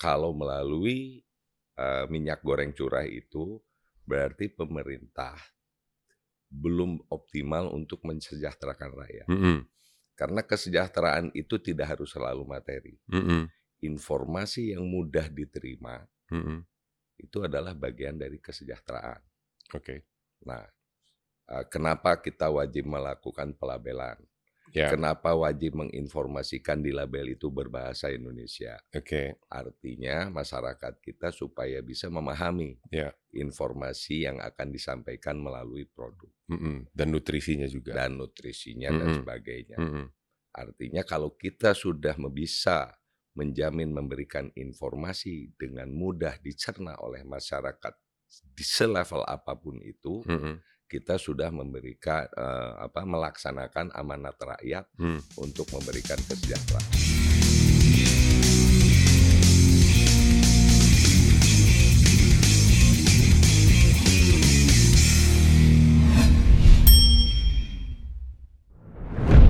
kalau melalui uh, minyak goreng curah itu berarti pemerintah belum optimal untuk mensejahterakan rakyat. Mm -hmm. Karena kesejahteraan itu tidak harus selalu materi. Mm -hmm. Informasi yang mudah diterima Mm -hmm. itu adalah bagian dari kesejahteraan. Oke. Okay. Nah, kenapa kita wajib melakukan pelabelan? Yeah. Kenapa wajib menginformasikan di label itu berbahasa Indonesia? Oke. Okay. Artinya masyarakat kita supaya bisa memahami yeah. informasi yang akan disampaikan melalui produk mm -hmm. dan nutrisinya juga dan nutrisinya mm -hmm. dan sebagainya. Mm -hmm. Artinya kalau kita sudah bisa menjamin memberikan informasi dengan mudah dicerna oleh masyarakat di selevel apa pun itu. Mm -hmm kita sudah memberikan uh, apa melaksanakan amanat rakyat hmm. untuk memberikan kesejahteraan.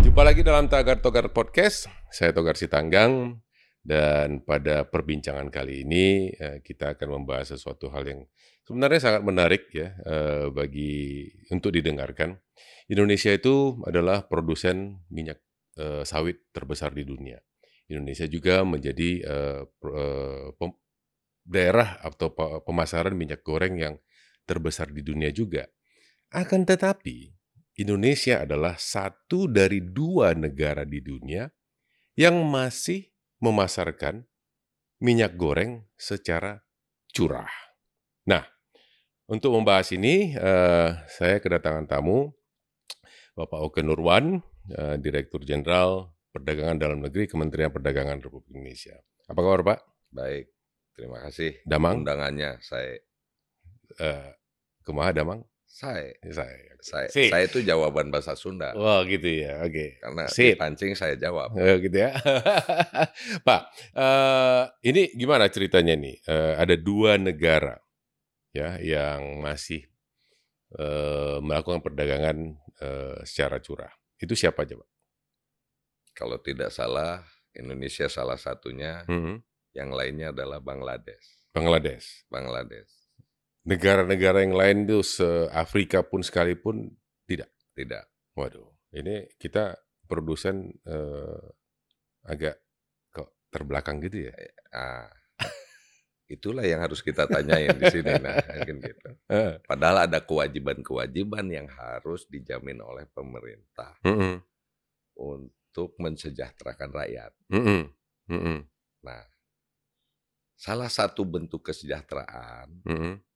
Jumpa lagi dalam Tagar Togar Podcast. Saya Togar Sitanggang dan pada perbincangan kali ini eh, kita akan membahas sesuatu hal yang sebenarnya sangat menarik ya eh, bagi untuk didengarkan. Indonesia itu adalah produsen minyak eh, sawit terbesar di dunia. Indonesia juga menjadi daerah atau pemasaran minyak goreng yang terbesar di dunia juga. Akan tetapi Indonesia adalah satu dari dua negara di dunia yang masih memasarkan minyak goreng secara curah. Nah, untuk membahas ini, uh, saya kedatangan tamu Bapak Oke Nurwan, uh, Direktur Jenderal Perdagangan Dalam Negeri Kementerian Perdagangan Republik Indonesia. Apa kabar Pak? Baik, terima kasih. Damang? Undangannya saya. Uh, kumaha Damang? Saya. Saya. Saya, saya itu jawaban bahasa Sunda. Wah oh, gitu ya, oke. Okay. Karena Sip. pancing saya jawab. Oh, gitu ya. Pak, uh, ini gimana ceritanya nih? Uh, ada dua negara ya yang masih uh, melakukan perdagangan uh, secara curah. Itu siapa aja, Pak? Kalau tidak salah, Indonesia salah satunya. Hmm. Yang lainnya adalah Bangladesh. Bangladesh. Bangladesh negara-negara yang lain itu se-Afrika pun sekalipun tidak. Tidak. Waduh, ini kita produsen eh, agak kok terbelakang gitu ya. Ah, itulah yang harus kita tanyain di sini nah, kan gitu. Padahal ada kewajiban-kewajiban yang harus dijamin oleh pemerintah mm -hmm. untuk mensejahterakan rakyat. Mm -hmm. Mm -hmm. Nah, salah satu bentuk kesejahteraan mm -hmm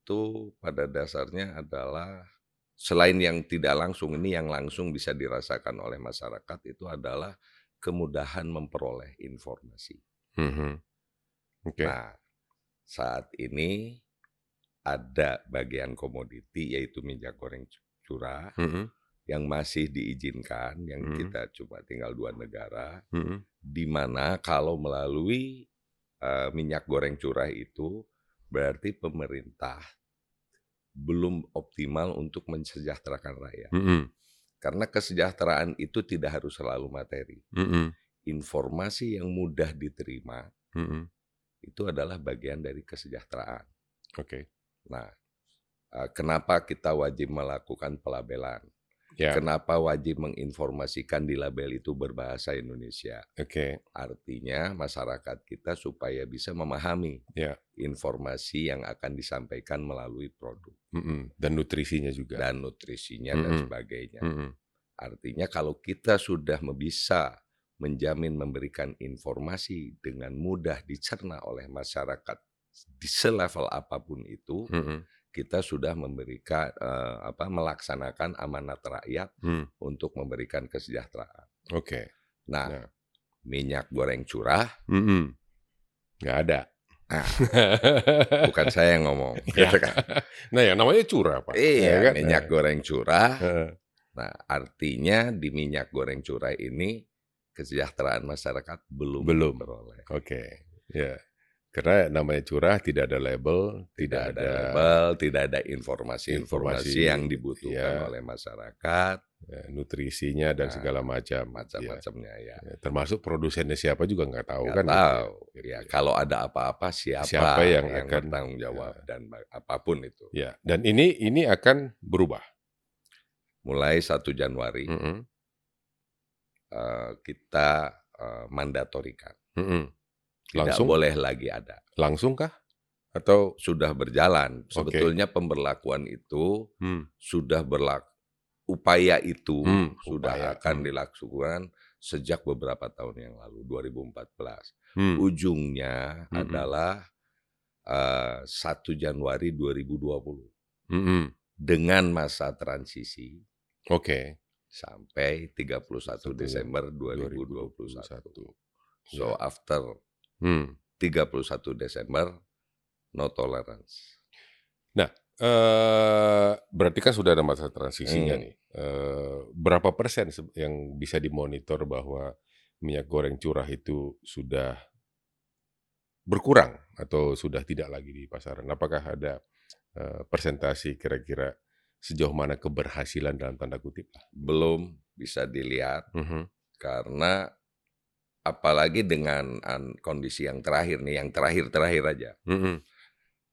itu pada dasarnya adalah selain yang tidak langsung ini yang langsung bisa dirasakan oleh masyarakat itu adalah kemudahan memperoleh informasi. Mm -hmm. okay. Nah, saat ini ada bagian komoditi yaitu minyak goreng curah mm -hmm. yang masih diizinkan, yang mm -hmm. kita cuma tinggal dua negara, mm -hmm. di mana kalau melalui uh, minyak goreng curah itu berarti pemerintah belum optimal untuk mensejahterakan rakyat. Mm -hmm. Karena kesejahteraan itu tidak harus selalu materi. Mm -hmm. Informasi yang mudah diterima mm -hmm. itu adalah bagian dari kesejahteraan. Oke. Okay. Nah, eh, kenapa kita wajib melakukan pelabelan? Yeah. Kenapa wajib menginformasikan di label itu berbahasa Indonesia? Oke. Okay. Artinya masyarakat kita supaya bisa memahami yeah. informasi yang akan disampaikan melalui produk mm -hmm. dan nutrisinya juga dan nutrisinya mm -hmm. dan sebagainya. Mm -hmm. Artinya kalau kita sudah bisa menjamin memberikan informasi dengan mudah dicerna oleh masyarakat di selevel apa pun itu. Mm -hmm kita sudah memberikan uh, apa melaksanakan amanat rakyat hmm. untuk memberikan kesejahteraan. Oke. Okay. Nah, nah, minyak goreng curah mm -mm. nggak ada. Nah, bukan saya yang ngomong. gitu kan. Nah, yang namanya curah, Pak. Iya, ya kan? minyak nah. goreng curah. Nah, artinya di minyak goreng curah ini kesejahteraan masyarakat belum belum. Oke. Okay. Ya. Karena namanya curah tidak ada label, Tidak tidak ada ada label, tidak ada informasi-informasi Informasi, yang dibutuhkan ya. oleh masyarakat, ya, nutrisinya dan Nah, segala macam. Ya. macam-macamnya ya. Ya, termasuk produsennya siapa juga nggak tahu Nggak kan? gitu ya. tahu. Ya, kalau ada apa-apa siapa, Siapa yang akan- bertanggung jawab dan ba- apa pun itu. Ya, dan ini ini akan berubah. Mulai 1 Januari Mm-mm, eh, kita eh, mandatorikan. mm-mm. Tidak Langsung, boleh lagi ada. langsung kah? Atau Sudah berjalan. Sebetulnya pemberlakuan itu hmm, sudah berlaku. Upaya itu Hmm, sudah upaya, akan hmm. dilakukan sejak beberapa tahun yang lalu, 2014. hmm, Ujungnya Mm-mm. adalah eh, 1 Januari 2020 mm-mm. dengan masa transisi Oke, sampai 31 Satu Desember 2021. 2021. So Ya. after Hmm. 31 Desember no tolerance. Eh, berarti kan sudah ada masa transisinya Hmm. nih. Eh, berapa persen se- yang bisa dimonitor bahwa minyak goreng curah itu sudah berkurang atau sudah tidak lagi di pasaran? Apakah ada eh, persentasi kira-kira sejauh mana keberhasilan dalam tanda kutip? Belum bisa dilihat Mhm, karena apalagi dengan an- kondisi yang terakhir nih, yang terakhir-terakhir aja. mhm,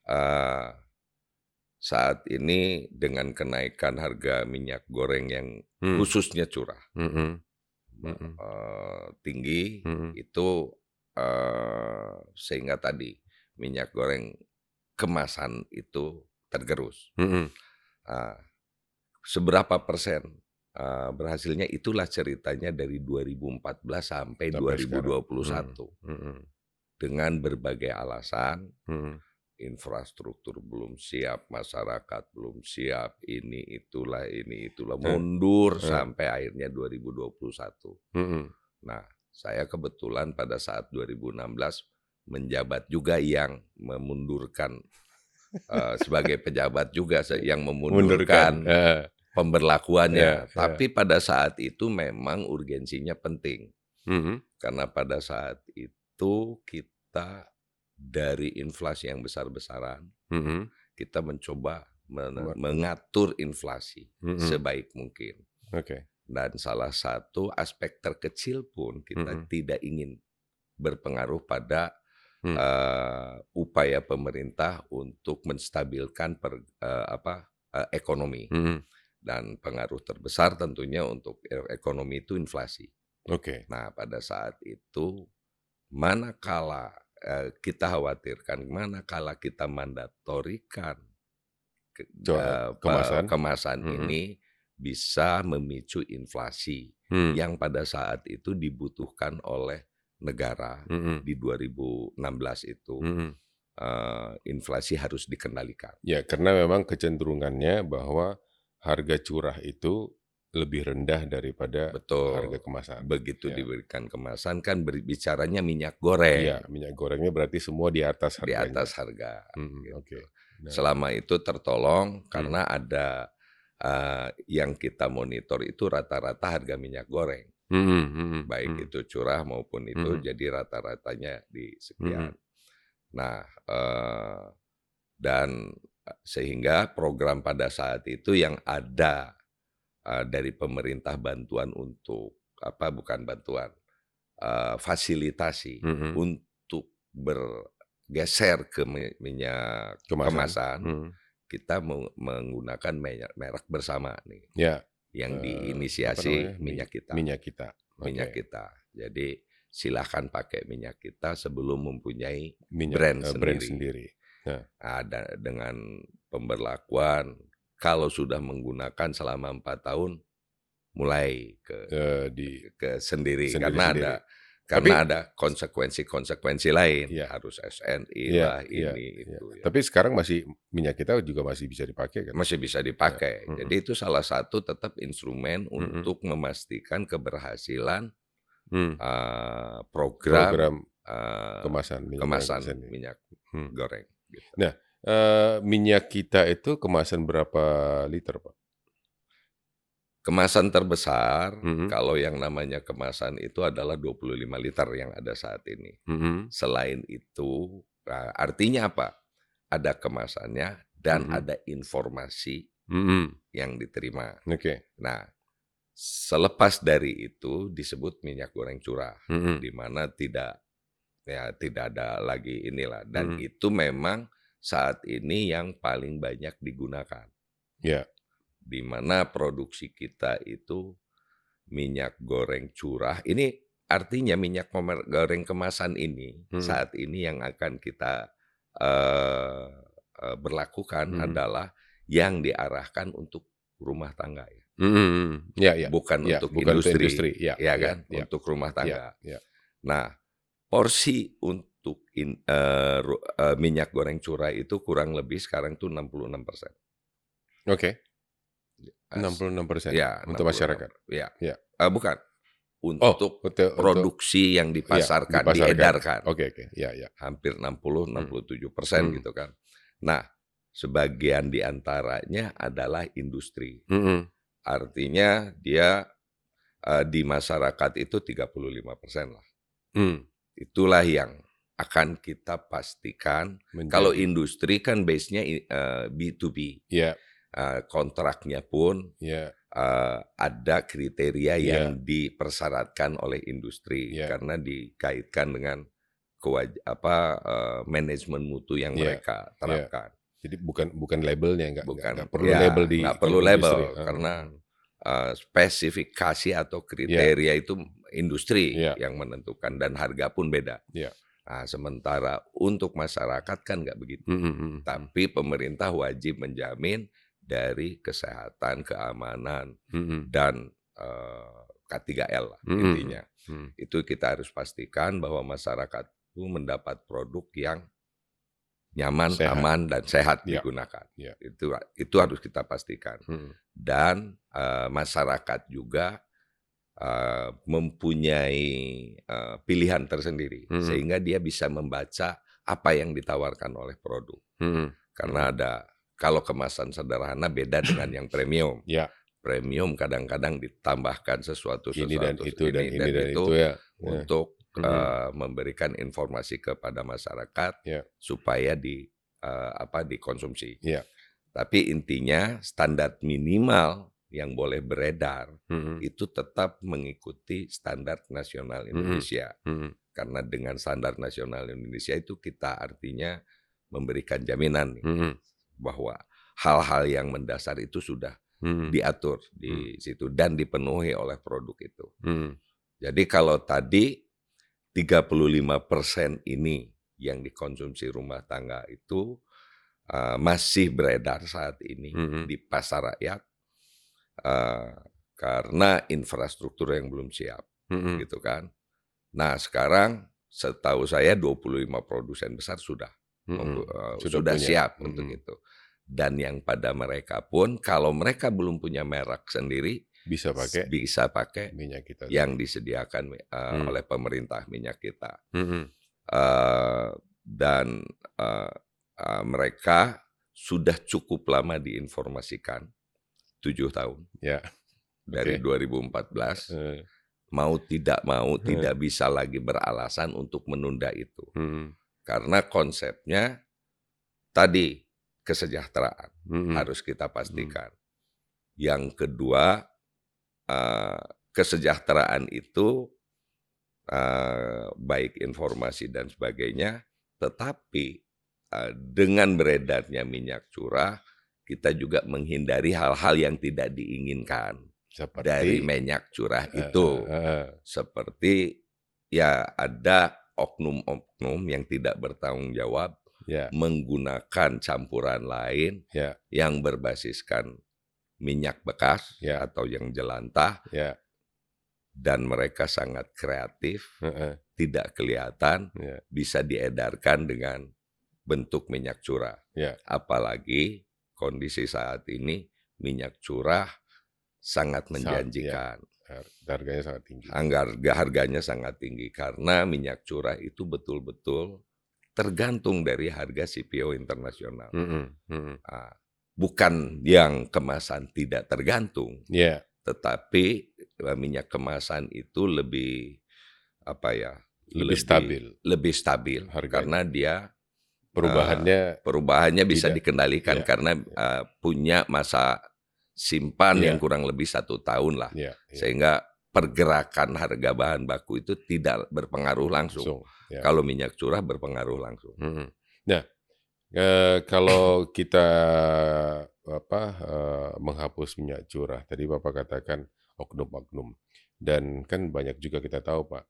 Eh, saat ini dengan kenaikan harga minyak goreng yang hmm, khususnya curah mhm, mhm, eh, tinggi mhm, itu eh, sehingga tadi minyak goreng kemasan itu tergerus. mhm. Ah, seberapa persen berhasilnya itulah ceritanya dari 2014 sampai Sampai sekarang. 2021 Mhm, dengan berbagai alasan mhm, infrastruktur belum siap masyarakat belum siap ini itulah ini itulah Eh, mundur eh. sampai akhirnya 2021 mhm. nah saya kebetulan pada saat 2016 menjabat juga yang memundurkan eh, sebagai pejabat juga yang memundurkan Mundurkan. Eh, pemberlakuannya. Ya, ya. Tapi pada saat itu memang urgensinya penting mhm, karena pada saat itu kita dari inflasi yang besar-besaran mhm, kita mencoba men- Buat- mengatur inflasi mhm. sebaik mungkin. Oke. Dan salah satu aspek terkecil pun kita Mhm. tidak ingin berpengaruh pada Hmm. eh, upaya pemerintah untuk menstabilkan per- eh, apa eh, ekonomi. Mhm. Dan pengaruh terbesar tentunya untuk e- ekonomi itu inflasi. Oke. Nah, pada saat itu manakala eh, kita khawatirkan manakala kita mandatorikan ke- eh, pe- kemasan. kemasan Mhm. ini bisa memicu inflasi Hmm, yang pada saat itu dibutuhkan oleh negara mhm, di 2016 itu mhm. eh, inflasi harus dikendalikan. Ya, karena memang kecenderungannya bahwa harga curah itu lebih rendah daripada Betul. harga kemasan. Begitu Ya. diberikan kemasan kan berbicaranya minyak goreng. Iya, minyak gorengnya berarti semua di atas di harganya. atas harga. Mhm, gitu. Oke. Nah, Selama itu tertolong Hmm. karena ada uh, yang kita monitor itu rata-rata harga minyak goreng, mhm, mhm, baik mhm. itu curah maupun itu, Mhm. jadi rata-ratanya di sekian. Mhm. Nah, eh, dan sehingga program pada saat itu yang ada eh, dari pemerintah bantuan untuk apa bukan bantuan eh, fasilitasi Mhm. untuk bergeser ke mi- minyak Kemasan. kemasan, Mhm. kita meng- menggunakan merek, merek bersama nih Ya, yang Eh, diinisiasi minyak kita minyak kita. minyak Oke. kita jadi silahkan pakai minyak kita sebelum mempunyai Minyak, brand eh, brand sendiri. Sendiri. ada dengan pemberlakuan kalau sudah menggunakan selama empat tahun mulai ke Eh, di ke sendiri, Sendiri- karena sendiri. ada karena Tapi- ada konsekuensi-konsekuensi lain Iya. harus SNI Iya, lah iya, ini iya. itu ya. Tapi sekarang masih minyak kita juga masih bisa dipakai kan? masih bisa dipakai. Mm-mm. Jadi itu salah satu tetap instrumen Mm-mm. untuk memastikan keberhasilan Hmm, uh, program, Program uh, kemasan minyak kemasan ini. minyak Hmm. goreng. Gitu. Nah, Eh, minyak kita itu kemasan berapa liter, Pak? Kemasan terbesar, Mhm. kalau yang namanya kemasan itu adalah 25 liter yang ada saat ini. Mhm. Selain itu, Nah, artinya apa? Ada kemasannya dan Mhm. ada informasi Mhm. yang diterima. Oke. Nah, selepas dari itu disebut minyak goreng curah, Mhm. di mana tidak ya tidak ada lagi inilah dan Mhm. itu memang saat ini yang paling banyak digunakan. Ya. Di mana produksi kita itu minyak goreng curah. Ini artinya minyak goreng kemasan ini Mhm. saat ini yang akan kita eh, berlakukan Mhm. adalah yang diarahkan untuk rumah tangga ya. Mhm. Ya, ya. bukan Ya, untuk bukan untuk industri, industri. Ya, ya ya, kan, ya. untuk rumah tangga. Ya, ya. Nah, porsi untuk in- ru- eh, minyak goreng curah itu kurang lebih sekarang tuh 66 persen. Oke. 66% Ya, untuk 66. masyarakat. Ya, Ya. Eh, bukan Oh, untuk untuk, untuk produksi yang dipasarkan, dipasarkan. diedarkan, Oke, oke. Ya, ya. hampir 60-67 persen Hmm. gitu kan. Nah, sebagian di antaranya adalah industri. Mhm. Artinya dia eh, di masyarakat itu 35 persen lah. Hmm. Itulah yang akan kita pastikan. Menjadi- Kalau industri kan base-nya eh, B2B, ya, Eh, kontraknya pun ya, eh, ada kriteria Iya. yang dipersyaratkan oleh industri Iya. karena dikaitkan dengan kewaj apa eh, manajemen mutu yang Iya. mereka terapkan. jadi bukan bukan labelnya nggak Bukan, nggak perlu ya, label di nggak perlu label, industri. Karena. Eh, spesifikasi atau kriteria itu industri Iya. yang menentukan dan harga pun beda. Iya. Nah, sementara untuk masyarakat kan nggak begitu. Hmm, hmm, hmm. Tapi pemerintah wajib menjamin dari kesehatan, keamanan, Hmm, hmm. dan eh, K3L lah Mm-mm. intinya. Hmm. Itu kita harus pastikan bahwa masyarakat itu mendapat produk yang nyaman, Sehat. aman, dan sehat Ya. digunakan. Ya. Itu itu harus kita pastikan. Hmm. Dan eh, masyarakat juga eh, mempunyai eh, pilihan tersendiri Mm. sehingga dia bisa membaca apa yang ditawarkan oleh produk. Hmm. Karena ada kalau kemasan sederhana beda dengan yang premium. Ya. Premium kadang-kadang ditambahkan sesuatu sesuatu Ini dan itu dan ini dan itu ya. Ya. untuk Mhm. eh, memberikan informasi kepada masyarakat Ya. supaya di eh, apa dikonsumsi. Ya. Tapi intinya standar minimal yang boleh beredar Hmm. itu tetap mengikuti standar nasional Mhm. Indonesia. Hmm. Karena dengan standar nasional Indonesia itu kita artinya memberikan jaminan nih, Hmm. bahwa hal-hal yang mendasar itu sudah Hmm. diatur di situ dan dipenuhi oleh produk itu. Hmm. Jadi kalau tadi 35% ini yang dikonsumsi rumah tangga itu uh, masih beredar saat ini Hmm. di pasar rakyat uh, karena infrastruktur yang belum siap Hmm. gitu kan. Nah, sekarang setahu saya 25 produsen besar sudah Hmm. membu- uh, Sudah sudah, punya. siap Mm-mm. untuk itu. Dan yang pada mereka pun kalau mereka belum punya merek sendiri Bisa pakai bisa pakai minyak kita. yang disediakan uh, Hmm. oleh pemerintah minyak kita. Hmm. Uh, dan uh, uh, mereka sudah cukup lama diinformasikan tujuh tahun Ya. dari Oke. 2014 Eh, mau tidak mau Hmm. tidak bisa lagi beralasan untuk menunda itu hmm. karena konsepnya tadi kesejahteraan Hmm. harus kita pastikan. Yang kedua eh, kesejahteraan itu eh, baik informasi dan sebagainya, tetapi eh, dengan beredarnya minyak curah kita juga menghindari hal-hal yang tidak diinginkan Seperti dari minyak curah Eh, itu. eh, eh, Seperti ya ada oknum-oknum yang tidak bertanggung jawab ya, menggunakan campuran lain Ya. yang berbasiskan minyak bekas Ya. atau yang jelantah ya, dan mereka sangat kreatif, eh, eh, tidak kelihatan, ya, bisa diedarkan dengan bentuk minyak curah. Ya. Apalagi kondisi saat ini minyak curah sangat Sangat, ya. menjanjikan. har- harganya sangat tinggi. Harga harganya sangat tinggi karena minyak curah itu betul-betul tergantung dari harga CPO internasional. Hmm, hmm. Ah, bukan yang kemasan tidak tergantung, Ya, tetapi eh, minyak kemasan itu lebih apa ya? lebih stabil. Lebih stabil Harganya. karena dia Perubahannya perubahannya bisa tidak dikendalikan ya, karena ya. uh, punya masa simpan yang Iya, kurang lebih satu tahun lah, iya, iya. sehingga pergerakan harga bahan baku itu tidak berpengaruh langsung. Langsung, ya. Kalau minyak curah berpengaruh langsung. Mhm. Nah, eee, kalau kita apa, menghapus minyak curah, tadi Bapak katakan oknum-oknum, dan kan banyak juga kita tahu Pak,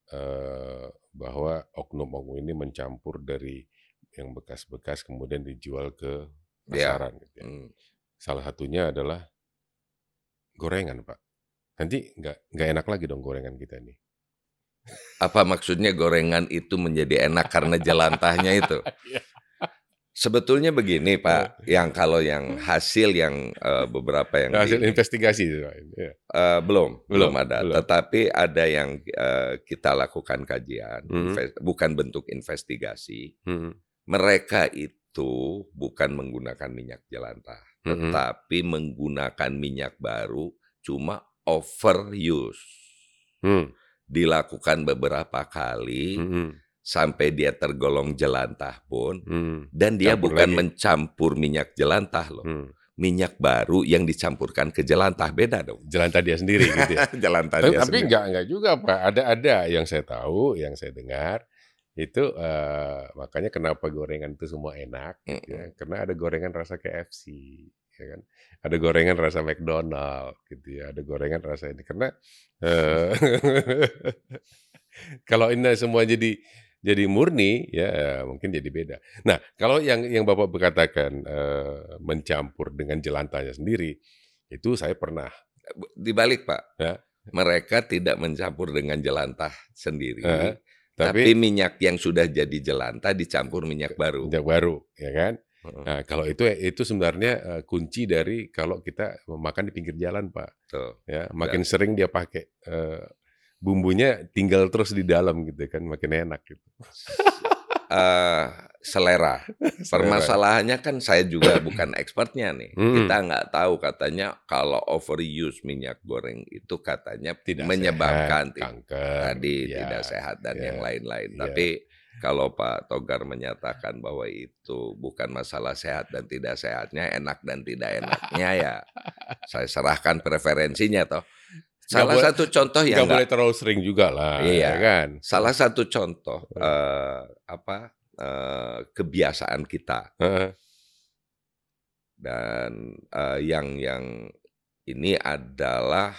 bahwa oknum-oknum ini mencampur dari yang bekas-bekas kemudian dijual ke Ya, pasaran gitu ya. hmm. Salah satunya adalah gorengan Pak. Nanti nggak nggak enak lagi dong gorengan kita nih. Apa maksudnya gorengan itu menjadi enak karena jelantahnya itu? Iya. Sebetulnya begini Pak, yang kalau yang hasil yang uh, beberapa yang Hasil di, investigasi uh, belum, belum Belum, ada. belum. Tetapi ada yang uh, kita lakukan kajian, Mhm. inves- bukan bentuk investigasi. Mhm, Mereka itu bukan menggunakan minyak jelantah, mhm, tetapi menggunakan minyak baru cuma overuse. hmm, Dilakukan beberapa kali mhm, sampai dia tergolong jelantah pun hmm, dan dia Campur bukan lagi. mencampur minyak jelantah loh. hmm. Minyak baru yang dicampurkan ke jelantah beda dong. Jelantah dia sendiri gitu ya. jelantah Tapi, dia tapi sendiri. enggak enggak juga Pak. Ada ada yang saya tahu, yang saya dengar itu eh, makanya kenapa gorengan itu semua enak gitu ya. Mm-mm. Karena ada gorengan rasa KFC ya kan. Ada gorengan rasa McDonald gitu ya. Ada gorengan rasa ini karena eh, kalau ini semua jadi jadi murni ya mungkin jadi beda. Nah, kalau yang yang Bapak berkatakan eh, mencampur dengan jelantahnya sendiri itu saya pernah Dibalik Pak, Ya. mereka tidak mencampur dengan jelantah sendiri, Eh, tapi, tapi minyak yang sudah jadi jelantah dicampur minyak baru. minyak baru ya kan. Nah, kalau itu itu sebenarnya eh, kunci dari kalau kita makan di pinggir jalan, Pak. tuh. Ya, makin sering dia pakai eh, bumbunya tinggal terus di dalam gitu kan, makin enak gitu. Eh, selera. Permasalahannya kan saya juga bukan expertnya nih. Hmm. Kita nggak tahu katanya kalau overuse minyak goreng itu katanya Tidak menyebabkan sehat, kanker, tadi ya, tidak sehat dan ya, yang lain-lain. ya. Tapi kalau Pak Togar menyatakan bahwa itu bukan masalah sehat dan tidak sehatnya, enak dan tidak enaknya ya saya serahkan preferensinya toh. Salah boleh- satu contoh yang nggak boleh terlalu sering juga lah, Iya. ya kan? salah satu contoh eh, apa eh, kebiasaan kita Heeh, dan eh, yang yang ini adalah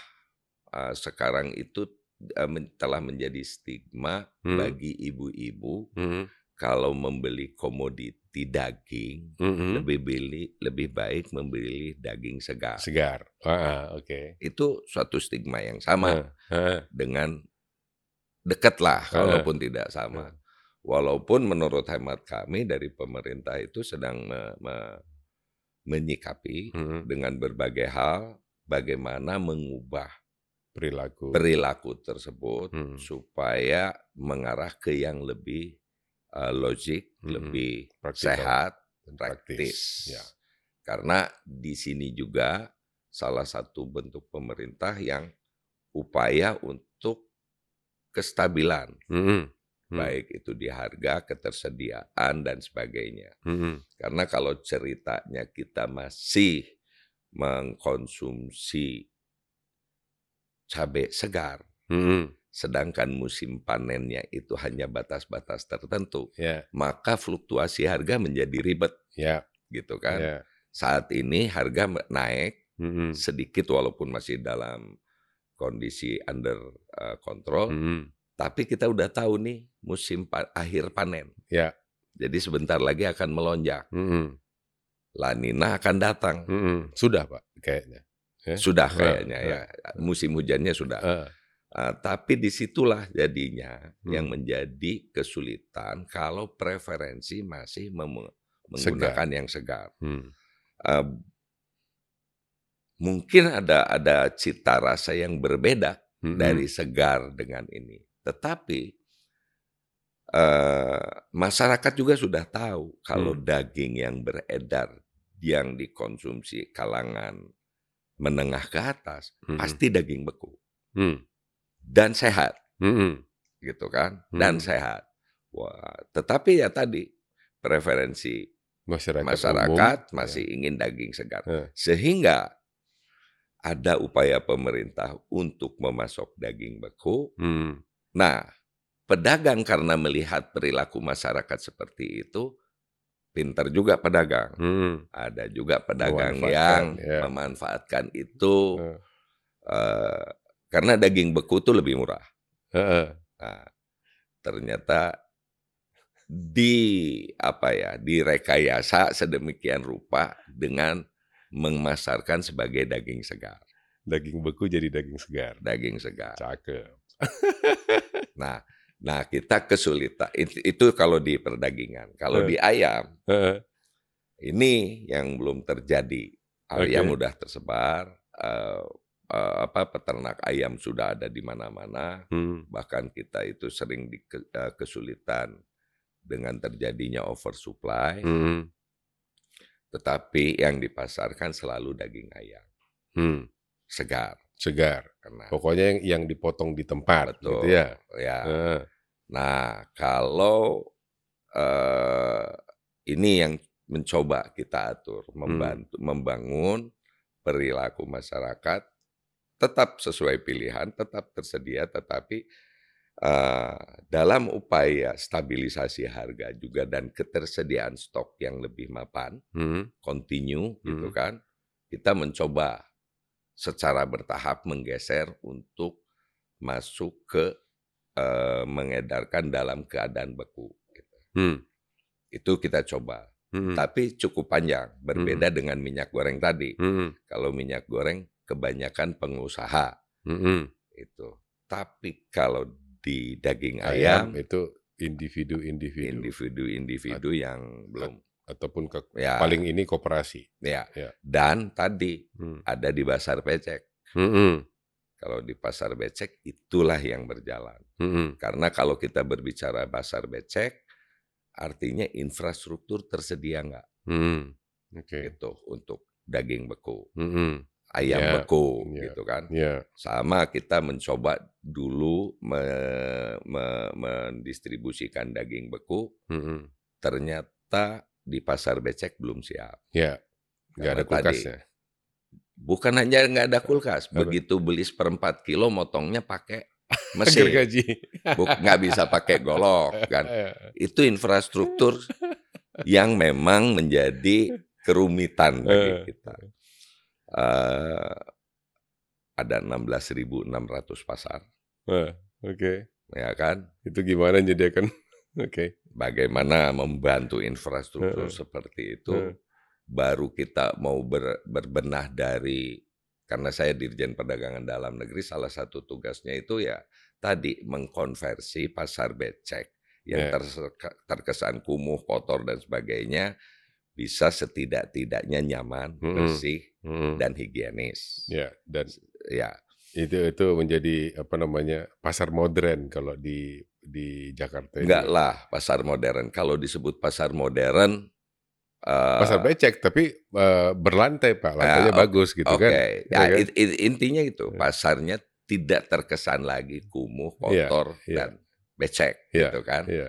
eh, sekarang itu eh, men- telah menjadi stigma Hmm. bagi ibu-ibu mhm, kalau membeli komoditi daging mhm. lebih beli lebih baik membeli daging segar. segar. Ah, oke. Itu suatu stigma yang sama Heeh, heeh, dengan dekat lah kalaupun tidak sama. Walaupun menurut hemat kami dari pemerintah itu sedang me- me- menyikapi mhm. dengan berbagai hal bagaimana mengubah perilaku. perilaku tersebut Hmm. supaya mengarah ke yang lebih uh, logik, Mhm. lebih Praktikal sehat, dan praktis. Ya. Karena di sini juga salah satu bentuk pemerintah yang upaya untuk kestabilan, Mhm, hmm, baik itu di harga, ketersediaan dan sebagainya. mhm, Karena kalau ceritanya kita masih mengkonsumsi cabai segar, mhm. Sedangkan musim panennya itu hanya batas-batas tertentu, Ya, maka fluktuasi harga menjadi ribet, ya, gitu kan? ya. Saat ini harga naik Mhm, sedikit walaupun masih dalam kondisi under uh, control, mhm. tapi kita udah tahu nih musim pa- akhir panen. Ya. Jadi sebentar lagi akan melonjak. Mhm, La Nina akan datang. mhm. Sudah Pak, kayaknya. Ya. Sudah Eh, kayaknya eh, ya. Musim hujannya sudah. Eh, Ah, tapi di situlah jadinya Hmm. yang menjadi kesulitan kalau preferensi masih mem- Segar. menggunakan yang segar. hmm, Ah, mungkin ada ada cita rasa yang berbeda mhm. dari segar dengan ini. Tetapi eh, masyarakat juga sudah tahu kalau Hmm. daging yang beredar yang dikonsumsi kalangan menengah ke atas Mhm. pasti daging beku Hmm, dan sehat. mhm. gitu kan dan Hmm. sehat. Wah, tetapi ya tadi preferensi Masyarakat masyarakat umum, masih ya. ingin daging segar. Heeh. Sehingga ada upaya pemerintah untuk memasok daging beku. Hmm. Nah, pedagang karena melihat perilaku masyarakat seperti itu, pinter juga pedagang. Hmm. Ada juga pedagang yang ya. memanfaatkan itu Heeh. eh, karena daging beku itu lebih murah. Heeh. Nah, ternyata di apa ya direkayasa sedemikian rupa dengan memasarkan sebagai daging segar, Daging beku jadi daging segar. daging segar. Cakep. Nah, nah kita kesulitan itu, itu kalau di perdagingan. Kalau Eh. di ayam Heeh. ini yang belum terjadi. Ayam Oke. udah tersebar, eh, eh, apa peternak ayam sudah ada di mana-mana. Hmm. Bahkan kita itu sering di, eh, kesulitan dengan terjadinya oversupply. Hmm. Tetapi yang dipasarkan selalu daging ayam Hmm. segar. Segar. Karena Pokoknya yang, yang dipotong di tempat, betul, gitu ya. ya. Heeh. Nah, kalau eh, ini yang mencoba kita atur, membantu membangun perilaku masyarakat tetap sesuai pilihan, tetap tersedia, tetapi eh, dalam upaya stabilisasi harga juga dan ketersediaan stok yang lebih mapan, Hmm. continue gitu Hmm. kan, kita mencoba secara bertahap menggeser untuk masuk ke eh, mengedarkan dalam keadaan beku. gitu. Hmm. Itu kita coba. Hmm. Tapi cukup panjang, berbeda dengan minyak goreng tadi. Hmm. Kalau minyak goreng kebanyakan pengusaha Hmm. itu. Tapi kalau di daging Ayam ayam, itu individu-individu individu-individu yang belum ataupun ke ya paling ini koperasi. ya. Ya. Dan tadi Hmm. ada di pasar becek. Hmm. Kalau di pasar becek itulah yang berjalan. Hmm. Karena kalau kita berbicara pasar becek, artinya infrastruktur tersedia nggak Hmm. Oke. gitu untuk daging beku, Hmm. Ayam Ya, beku ya. gitu kan. Ya. Sama kita mencoba dulu me- me- mendistribusikan daging beku, Hmm. ternyata di pasar becek belum siap. Ya. Nggak ada tadi kulkasnya. Bukan hanya nggak ada kulkas, begitu beli seperempat kilo motongnya pakai mesin, nggak bisa pakai golok kan. Itu infrastruktur yang memang menjadi kerumitan bagi Eh. kita. Eh, ada 16.600 pasar, Wah, Oke. ya kan? Itu gimana nyediakan? Oke. Bagaimana membantu infrastruktur Eh. seperti itu? Eh. Baru kita mau ber- berbenah dari karena saya Dirjen Perdagangan Dalam Negeri, salah satu tugasnya itu ya tadi mengkonversi pasar becek yang Ya. terse- terkesan kumuh, kotor dan sebagainya bisa setidak-tidaknya nyaman, Mm-mm. bersih Hmm. dan higienis. Ya, dan Ya, itu itu menjadi apa namanya pasar modern kalau di di Jakarta. ini. enggak lah pasar modern. Kalau disebut pasar modern, eh, Pasar becek tapi eh, berlantai pak, lantainya oke. bagus gitu oke, kan? ya, kan? it- it- intinya itu Ya. pasarnya tidak terkesan lagi kumuh, Iya, kotor iya. dan becek, Iya, gitu kan? Iya,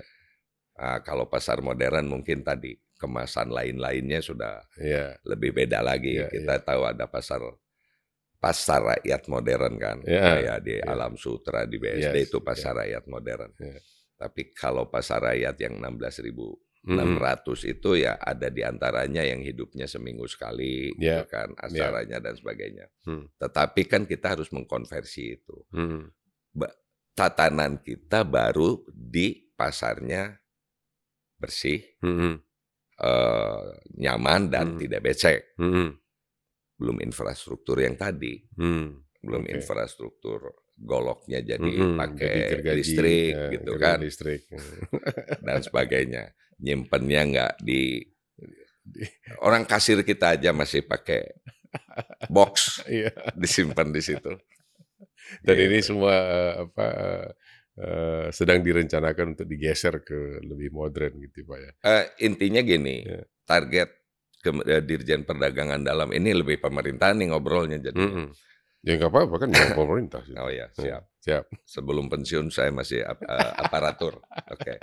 Nah, kalau pasar modern mungkin tadi kemasan lain-lainnya sudah iya, lebih beda lagi. Iya, Kita tahu ada pasar pasar rakyat modern kan, Iya, kayak di iya. Alam Sutra di BSD Yes, itu pasar rakyat modern. Iya. Tapi kalau pasar rakyat yang 16.600 Mm-mm. itu ya ada di antaranya yang hidupnya seminggu sekali, Iya, gitu kan, acaranya dan sebagainya. Hmm. Tetapi kan kita harus mengkonversi itu. Mm. Tatanan kita baru di pasarnya bersih, Mm-mm. Eh, nyaman dan Hmm. tidak becek. Mm-mm. Belum infrastruktur yang tadi, Mm. belum Oke. infrastruktur goloknya jadi Mm-mm. pakai Jadi gergaji, listrik eh, gitu kan listrik. dan sebagainya. Nyimpennya nggak di orang kasir kita aja masih pakai box Iya. disimpan di situ. Dan Gitu. ini semua eh, apa eh, sedang direncanakan untuk digeser ke lebih modern gitu pak ya. Eh, intinya gini, Ya. target ke- eh, Dirjen Perdagangan Dalam ini lebih pemerintahan nih ngobrolnya jadi. Mm-mm. Ya nggak apa-apa kan yang pemerintah. sih. Oh ya, siap. Siap. Sebelum pensiun saya masih ap- aparatur. Oke.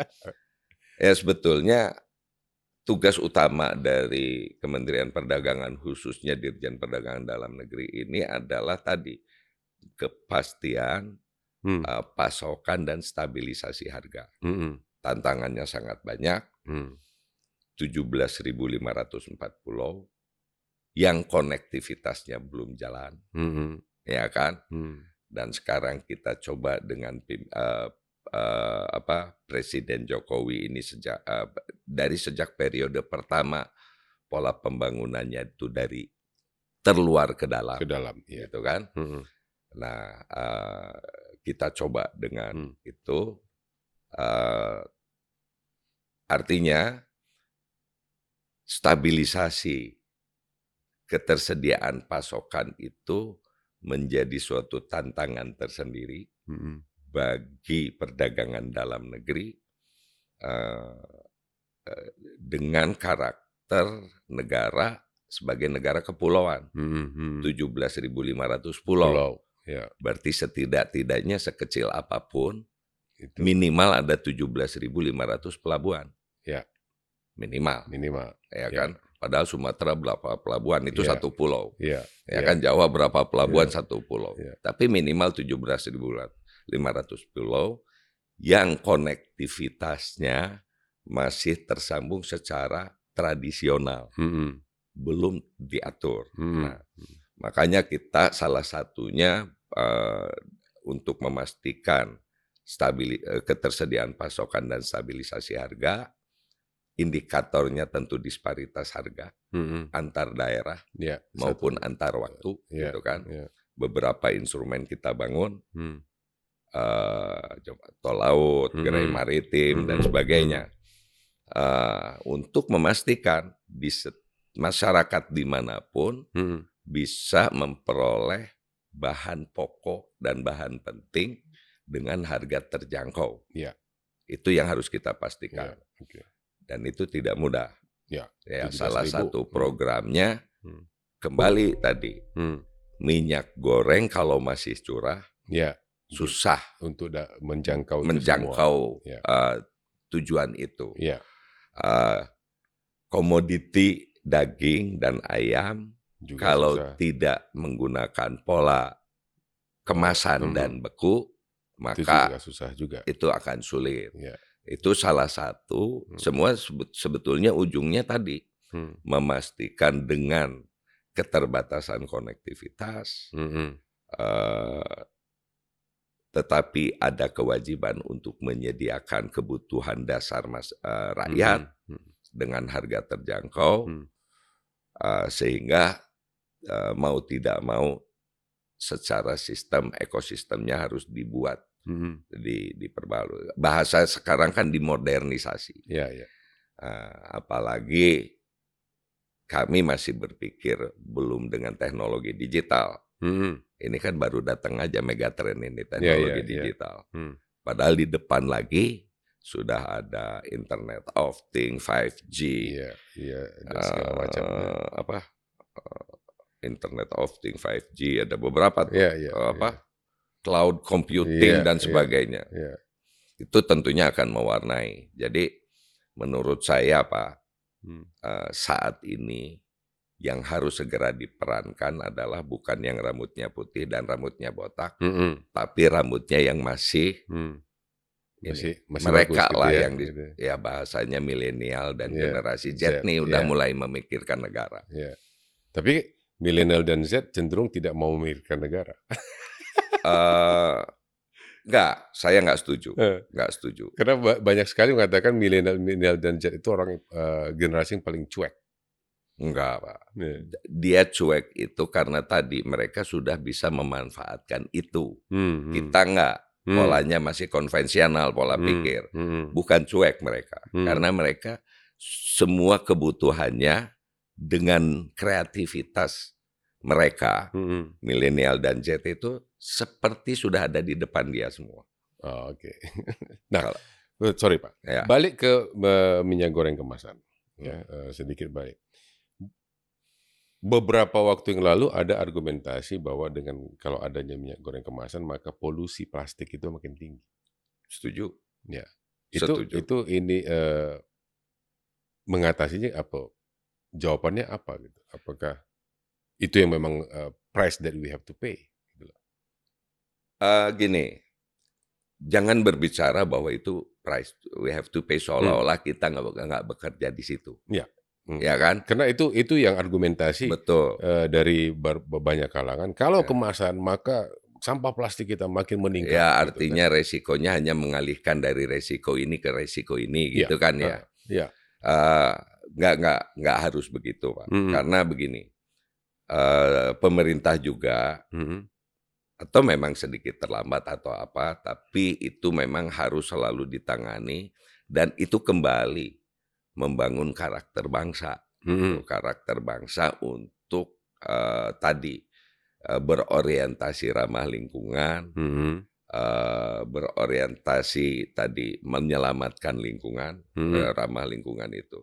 Ya sebetulnya tugas utama dari Kementerian Perdagangan, khususnya Dirjen Perdagangan Dalam Negeri ini adalah tadi, kepastian, Hmm. eee, pasokan dan stabilisasi harga. Mhm. Tantangannya sangat banyak. Hmm. 17.504 pulau, yang konektivitasnya belum jalan, Mhm. ya kan? Hmm. Dan sekarang kita coba dengan eee eee, apa, Presiden Jokowi ini sejak eee, dari sejak periode pertama, pola pembangunannya itu dari terluar ke dalam, Ke dalam, iya. gitu kan. Mhm. Nah, eee, kita coba dengan Hmm. itu, eee artinya stabilisasi ketersediaan pasokan itu menjadi suatu tantangan tersendiri Mhm. bagi perdagangan dalam negeri, eee eee, dengan karakter negara sebagai negara kepulauan, Mhm mhm. 17.500 pulau. Pulau, ya. Berarti setidak-tidaknya sekecil apa pun, Itu. minimal ada 17.500 pelabuhan. Ya. Minimal, Minimal, ya ya. kan? Padahal Sumatera berapa pelabuhan, itu Iya. satu pulau. Iya, Ya iya. kan Jawa berapa pelabuhan, Iya. satu pulau. Iya. Tapi minimal 17.500 pulau yang konektivitasnya masih tersambung secara tradisional, Mhm. belum diatur. Mhm. Nah, makanya kita salah satunya, eee, untuk memastikan stabili eee, ketersediaan pasokan dan stabilisasi harga, indikatornya tentu disparitas harga Mhm. antar daerah Ya, maupun satu. antar waktu, Iya, gitu kan. iya. Beberapa instrumen kita bangun, eee, coba tol laut, gerai Mhm. maritim, dan Mhm, sebagainya. Eee, untuk memastikan di masyarakat di mana pun Mhm. bisa memperoleh bahan pokok dan bahan penting dengan harga terjangkau. Iya. Itu yang harus kita pastikan. Iya, oke. Dan itu tidak mudah. Ya, Ya, 17.000. salah satu Hmm. programnya Hmm. kembali tadi, Hmm. minyak goreng kalau masih curah, Ya, susah untuk menjangkau itu menjangkau, semua. Ya. eee, tujuan itu. Iya. Eee, komoditi daging dan ayam Juga kalau susah. tidak menggunakan pola kemasan Mhm. dan beku, Itu maka juga susah juga. itu akan sulit. Iya. Itu salah satu, Hmm. semua sebet sebetulnya ujungnya tadi, Hmm. memastikan dengan keterbatasan konektivitas, Mhm. eee, tetapi ada kewajiban untuk menyediakan kebutuhan dasar mas eee, rakyat Mhm. Mhm. dengan harga terjangkau, Hmm. eee, sehingga, eee, mau tidak mau secara sistem ekosistemnya harus dibuat, Mhm. di diperbarui. Bahasa sekarang kan dimodernisasi. Iya iya. Eee, apalagi kami masih berpikir belum dengan teknologi digital. Mhm. Ini kan baru datang aja megatrend ini Iya teknologi iya iya. digital. Hmm. Padahal di depan lagi sudah ada Internet of Things, 5G, Iya iya, ada segala macam. ya. eee, apa, Internet of Things, 5G, ada beberapa tuh, Iya iya. eee, apa, cloud computing Iya dan iya. sebagainya. Iya. Itu tentunya akan mewarnai. Jadi menurut saya Pak, Hmm. eee, saat ini yang harus segera diperankan adalah bukan yang rambutnya putih dan rambutnya botak, Mhm. tapi rambutnya yang masih Hmm. ini, Masih masih mereka bagus gitu lah ya, yang di gitu. ya bahasanya milenial dan Iya, generasi Z, Z, nih udah iya. mulai memikirkan negara. Iya. Tapi milenial dan Z cenderung tidak mau memikirkan negara. Eee, enggak, saya nggak setuju, Eh. nggak setuju. Karena ba banyak sekali mengatakan milenial milenial dan Z itu orang, eee, generasi yang paling cuek. Enggak, Pak. Iya. Dia cuek itu karena tadi mereka sudah bisa memanfaatkan itu. Hmm, hmm. Kita enggak, Hmm. polanya masih konvensional pola Hmm, pikir. hmm. Bukan cuek mereka, Hmm. karena mereka semua kebutuhannya dengan kreativitas mereka, Hmm. milenial dan Z itu seperti sudah ada di depan dia semua. Oh, oke. Nah, Kalau eh, sorry Pak, ya, balik ke eee, minyak goreng kemasan, ya, eee, sedikit balik. Beberapa waktu yang lalu ada argumentasi bahwa dengan kalau adanya minyak goreng kemasan maka polusi plastik itu makin tinggi. setuju. Ya. Itu Setuju. itu ini, eee mengatasinya apa? Jawabannya apa gitu? Apakah itu yang memang uh, price that we have to pay? Uh, gini, jangan berbicara bahwa itu price we have to pay seolah-olah hmm. kita nggak nggak bekerja di situ. Ya. Hmm. Ya kan? Karena itu itu yang argumentasi Betul. Uh, dari banyak kalangan. Kalau ya. kemasan maka sampah plastik kita makin meningkat. Ya gitu artinya gitu, kan? resikonya hanya mengalihkan dari resiko ini ke resiko ini gitu ya. kan ya. Ya. Uh, nggak nggak nggak harus begitu pak. Hmm. Karena begini, uh, pemerintah juga hmm atau memang sedikit terlambat atau apa, tapi itu memang harus selalu ditangani dan itu kembali membangun karakter bangsa, hmm. karakter bangsa untuk uh, tadi uh, berorientasi ramah lingkungan, hmm. uh, berorientasi tadi menyelamatkan lingkungan, hmm. ramah lingkungan itu,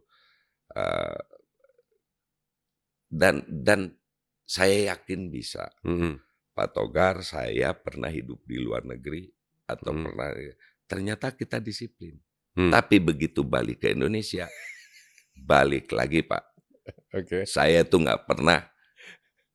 uh, dan dan saya yakin bisa. Hmm Pak Togar, saya pernah hidup di luar negeri atau hmm. pernah ternyata kita disiplin. Hmm. Tapi begitu balik ke Indonesia, balik lagi Pak. Okay. Saya tuh nggak pernah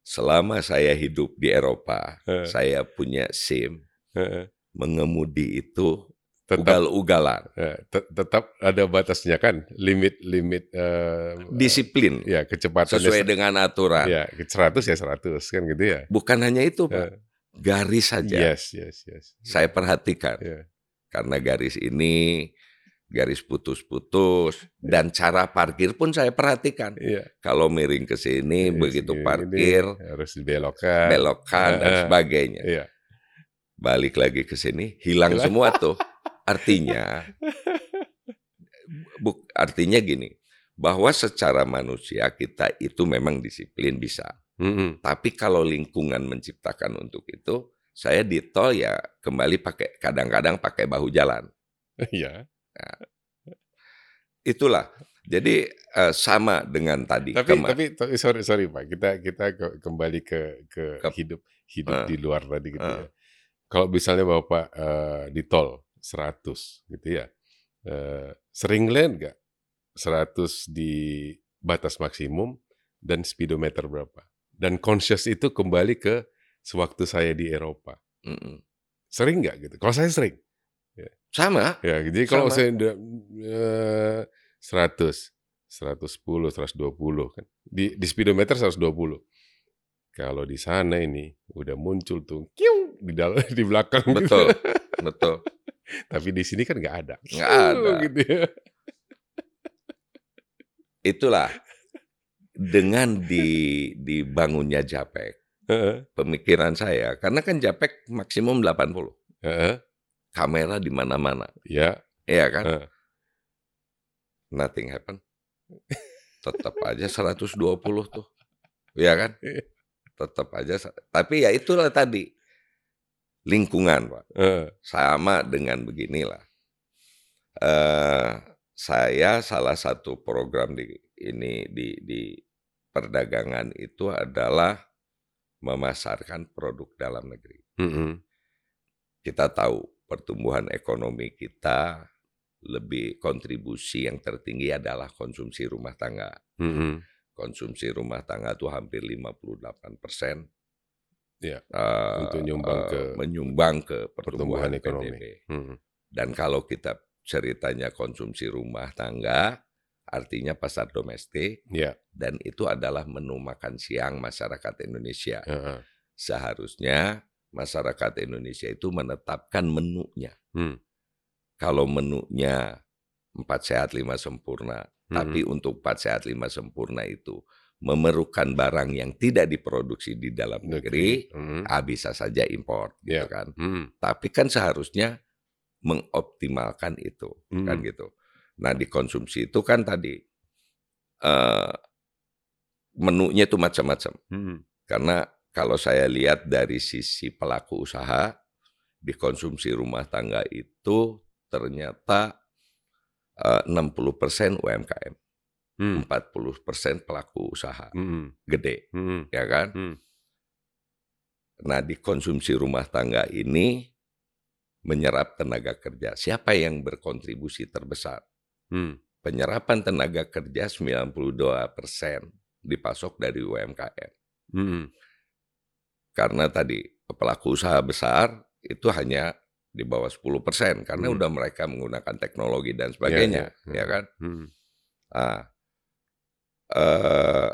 selama saya hidup di Eropa, uh. saya punya SIM, uh. mengemudi itu ugal-ugalan. Ya, tetap ada batasnya kan, limit-limit uh, disiplin. Ya, kecepatan sesuai dengan aturan. Ya, 100 ya 100 kan gitu ya. Bukan hanya itu, Pak. Uh, garis saja. Yes, yes, yes. Saya perhatikan. Yeah. Karena garis ini garis putus-putus dan cara parkir pun saya perhatikan. Yeah. Kalau miring ke sini yes, begitu parkir harus dibelokkan, belokkan dan sebagainya. Yeah. Balik lagi ke sini hilang semua tuh. Artinya, buk, artinya gini, bahwa secara manusia kita itu memang disiplin bisa. Mm -hmm. Tapi kalau lingkungan menciptakan untuk itu, saya di tol ya kembali pakai kadang-kadang pakai bahu jalan. Iya. Nah, itulah. Jadi uh, sama dengan tadi. Tapi tapi sorry sorry pak, kita kita kembali ke ke, ke hidup hidup uh, di luar tadi gitu uh, ya. Kalau misalnya bapak uh, di tol, 100 gitu ya. Uh, sering lihat nggak 100 di batas maksimum dan speedometer berapa? Dan conscious itu kembali ke sewaktu saya di Eropa. Mm -mm. Sering nggak gitu? Kalau saya sering. Ya. Sama. Ya, jadi kalau saya uh, 100, 110, 120 kan. Di, di speedometer 120. Kalau di sana ini udah muncul tuh kiu di dalam di belakang. Betul. Betul. Tapi di sini kan nggak ada. Nggak ada. Gitu ya. Itulah dengan di dibangunnya Japek, pemikiran saya karena kan Japek maksimum 80. Uh, Kamera di mana-mana. Ya. Iya kan? Uh. Nothing happen. Tetap aja 120 tuh. Iya kan? Iya. Tetap aja. Tapi ya itulah tadi lingkungan, Pak. Uh. Sama dengan beginilah. Uh, saya salah satu program di ini di di perdagangan itu adalah memasarkan produk dalam negeri. Mm -hmm. Kita tahu pertumbuhan ekonomi kita lebih kontribusi yang tertinggi adalah konsumsi rumah tangga. Mm -hmm. Konsumsi rumah tangga itu hampir 58 persen ya, uh, untuk nyumbang uh, ke menyumbang ke pertumbuhan, pertumbuhan ekonomi. Hmm. Dan kalau kita ceritanya konsumsi rumah tangga, artinya pasar domestik, ya. dan itu adalah menu makan siang masyarakat Indonesia. Uh -huh. Seharusnya masyarakat Indonesia itu menetapkan menunya. Hmm. Kalau menunya empat sehat lima sempurna, hmm. tapi untuk empat sehat lima sempurna itu memerlukan barang yang tidak diproduksi di dalam negeri, hmm. ah, bisa saja impor, yeah. gitu kan. Hmm. Tapi kan seharusnya mengoptimalkan itu, hmm. kan gitu. Nah dikonsumsi itu kan tadi uh, menunya itu macam-macam. Hmm. Karena kalau saya lihat dari sisi pelaku usaha, dikonsumsi rumah tangga itu ternyata eh, uh, 60% UMKM hmm. 40% pelaku usaha hmm. gede, hmm. ya kan? Hmm. Nah, di konsumsi rumah tangga ini menyerap tenaga kerja. Siapa yang berkontribusi terbesar? Hmm. penyerapan tenaga kerja 92% dipasok dari UMKM. Mhm. Karena tadi pelaku usaha besar itu hanya di bawah 10% karena Mhm. udah mereka menggunakan teknologi dan Iya sebagainya, mhm, ya kan? mhm. Ah, eee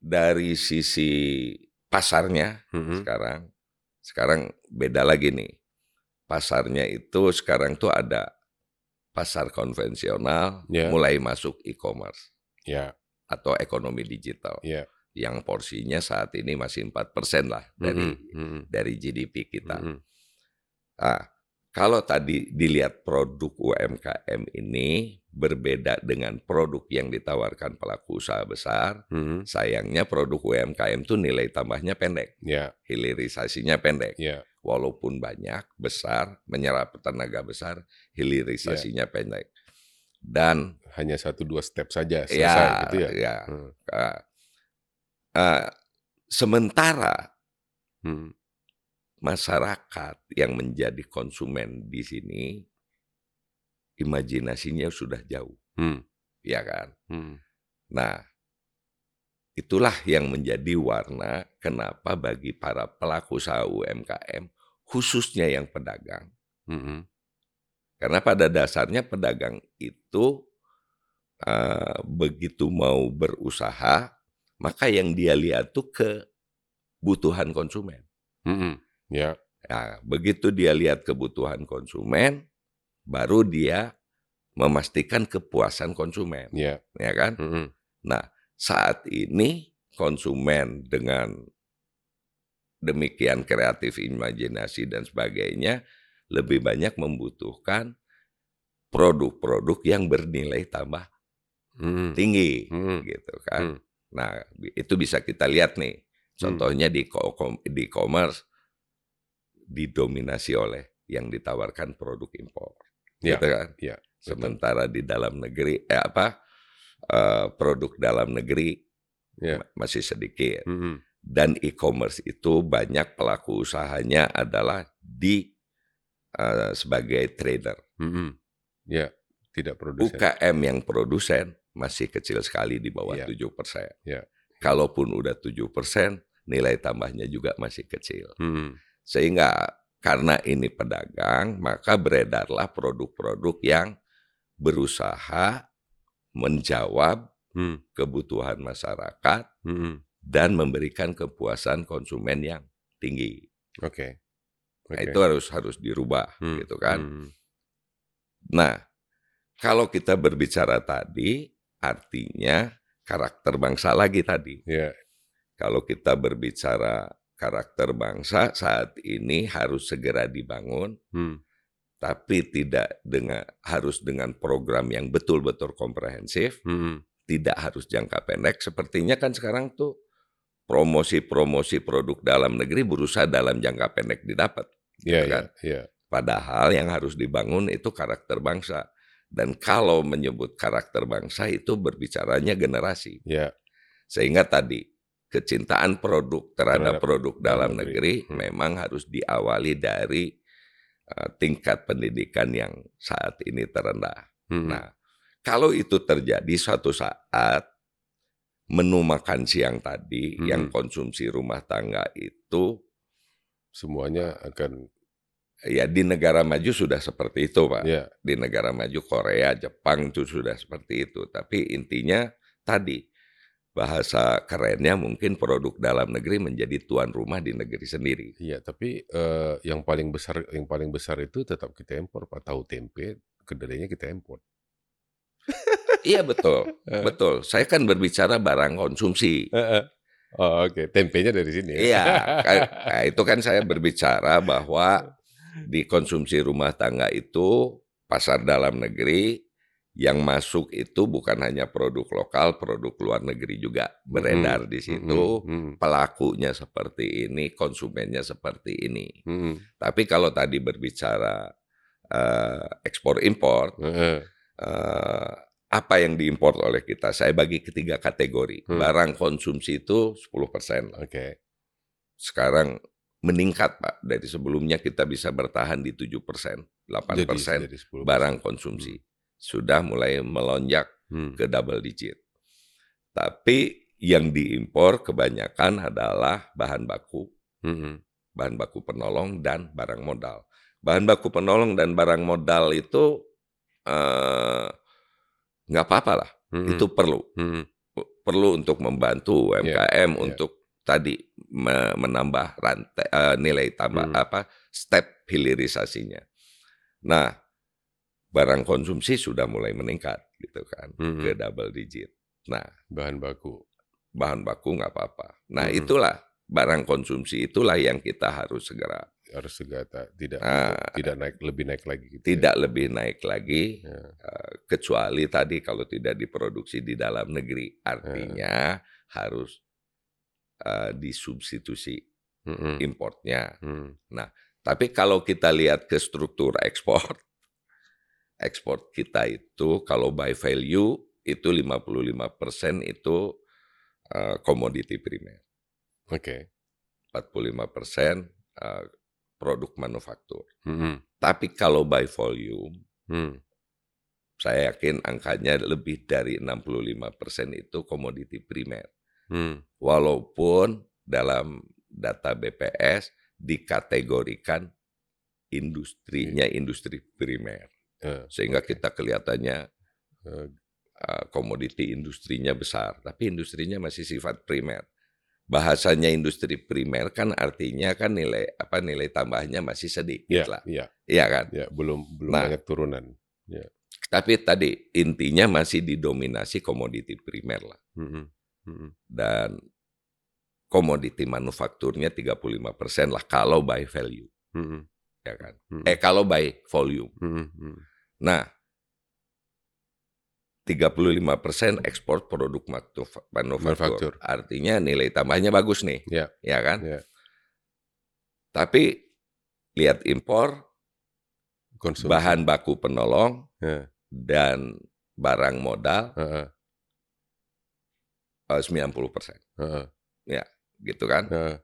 dari sisi pasarnya Mhm. sekarang, sekarang beda lagi nih. Pasarnya itu sekarang tuh ada pasar konvensional, Ya. mulai masuk e-commerce Ya, atau ekonomi digital, ya. yang porsinya saat ini masih 4% lah dari Mhm, mhm, dari GDP kita. mhm. Ah, kalau tadi dilihat produk UMKM ini berbeda dengan produk yang ditawarkan pelaku usaha besar, Mhm. sayangnya produk UMKM tuh nilai tambahnya pendek, Ya, hilirisasinya pendek. ya. Walaupun banyak, besar, menyerap tenaga besar, hilirisasinya pendek. Dan Hanya satu dua step saja selesai ya, gitu ya? ya, Hmm, ah, ah, sementara mhm. masyarakat yang menjadi konsumen di sini imajinasinya sudah jauh, Hmm, ya kan? hmm. Nah, itulah yang menjadi warna kenapa bagi para pelaku usaha UMKM, khususnya yang pedagang. Mhm. Karena pada dasarnya pedagang itu eh, begitu mau berusaha, maka yang dia lihat tuh kebutuhan konsumen. Mhm. Ya, Nah, begitu dia lihat kebutuhan konsumen, baru dia memastikan kepuasan konsumen, ya. ya kan? Mhm. Nah, saat ini konsumen dengan demikian kreatif imajinasi dan sebagainya lebih banyak membutuhkan produk-produk yang bernilai tambah Mhm. tinggi Mhm. gitu kan. Hmm. Nah, itu bisa kita lihat nih. Contohnya di ko- kom- di e-commerce didominasi oleh yang ditawarkan produk impor. Ya, Gitu kan? ya, betul. Sementara di dalam negeri eh apa? eh, produk dalam negeri Ya. ma- masih sedikit. Mhm. Dan e-commerce itu banyak pelaku usahanya adalah di eh, sebagai trader. Mhm. Ya, tidak produsen. UKM yang produsen masih kecil sekali di bawah Iya. 7%. Iya. Kalaupun udah 7%, nilai tambahnya juga masih kecil. Mhm. Sehingga karena ini pedagang, maka beredarlah produk-produk yang berusaha menjawab Hmm. kebutuhan masyarakat Mhm. dan memberikan kepuasan konsumen yang tinggi. Oke. Nah, Oke. itu harus harus dirubah Hmm. gitu kan. Hmm. Nah, kalau kita berbicara tadi artinya karakter bangsa lagi tadi. Ya. Kalau kita berbicara karakter bangsa saat ini harus segera dibangun Hmm. tapi tidak dengan harus dengan program yang betul-betul komprehensif, Mhm. tidak harus jangka pendek. Sepertinya kan sekarang tuh promosi-promosi produk dalam negeri berusaha dalam jangka pendek didapat. Gitu ya, kan? ya. Padahal yang harus dibangun itu karakter bangsa. Dan kalau menyebut karakter bangsa itu berbicaranya generasi. Ya. Sehingga tadi kecintaan produk terhadap Terhadap produk dalam negeri. negeri Hmm. memang harus diawali dari uh, tingkat pendidikan yang saat ini terendah. Mhm. Nah, kalau itu terjadi suatu saat menu makan siang tadi Hmm. yang konsumsi rumah tangga itu Semuanya akan ya di negara maju sudah seperti itu, Pak. ya. Di negara maju Korea, Jepang itu sudah seperti itu. Tapi intinya tadi bahasa kerennya mungkin produk dalam negeri menjadi tuan rumah di negeri sendiri. Iya, tapi eh, yang paling besar yang paling besar itu tetap kita impor, Pak. Tahu tempe, kedelainya kita impor. iya betul, Eh. betul. Saya kan berbicara barang konsumsi. Oh, oke. Tempenya dari sini ya. Iya, nah, itu kan saya berbicara bahwa di konsumsi rumah tangga itu pasar dalam negeri yang masuk itu bukan hanya produk lokal, produk luar negeri juga beredar di situ. Mhm, mhm, Pelakunya seperti ini, konsumennya seperti ini. mhm. Tapi kalau tadi berbicara eh, ekspor impor, Heeh. eh, apa yang diimpor oleh kita? Saya bagi ketiga kategori. Hmm. Barang konsumsi itu 10%. Oke. Sekarang meningkat, Pak. Dari sebelumnya kita bisa bertahan di 7%, 8% Jadi, jadi 10%. barang konsumsi. Sudah mulai melonjak Hmm. ke double digit. Tapi yang diimpor kebanyakan adalah bahan baku, Mm-mm. bahan baku penolong dan barang modal. Bahan baku penolong dan barang modal itu eh, nggak apa-apa lah, Mm-mm. itu perlu Mm-mm. perlu untuk membantu UMKM iya. untuk tadi me- menambah rantai eh, nilai tambah Hmm. apa step hilirisasinya. Nah, barang konsumsi sudah mulai meningkat gitu kan Mm-mm. ke double digit. Nah, bahan baku. bahan baku nggak apa-apa. Nah, Mm-mm. itulah barang konsumsi itulah yang kita harus segera harus segata tidak Nah. tidak naik lebih naik lagi gitu ya. tidak lebih naik lagi Ya. eh, kecuali tadi kalau tidak diproduksi di dalam negeri artinya harus eh, disubstitusi Mm-mm. importnya. Mm. Tapi kalau kita lihat ke struktur ekspor, ekspor kita itu kalau by value itu 55% itu eh, komoditi primer, Oke. 45% eh, produk manufaktur. Mm-mm. Tapi kalau by volume, Mm. saya yakin angkanya lebih dari 65% itu komoditi primer. Mm. Walaupun dalam data BPS dikategorikan industrinya industri primer. Eh, Sehingga kita kelihatannya Eh, uh, komoditi industrinya besar, tapi industrinya masih sifat primer. Bahasanya industri primer kan artinya kan nilai apa nilai tambahnya masih sedikit ya, lah. ya, Iya kan? ya, belum belum Nah. banyak turunan. Tapi tadi intinya masih didominasi komoditi primer lah. Mm-mm. Mm-mm. Dan komoditi manufakturnya 35% lah kalau by value, Mm-mm. Ya kan? Mm-mm. Eh kalau by volume. Mm-mm. Mm. Nah, 35% ekspor produk manuf- manufaktur. Artinya nilai tambahnya bagus nih. Ya. Ya kan? Ya. Tapi lihat impor, Konsumsi. bahan baku penolong Ya. dan barang modal Heeh. eh, 90%. Heeh. Gitu kan? Heeh.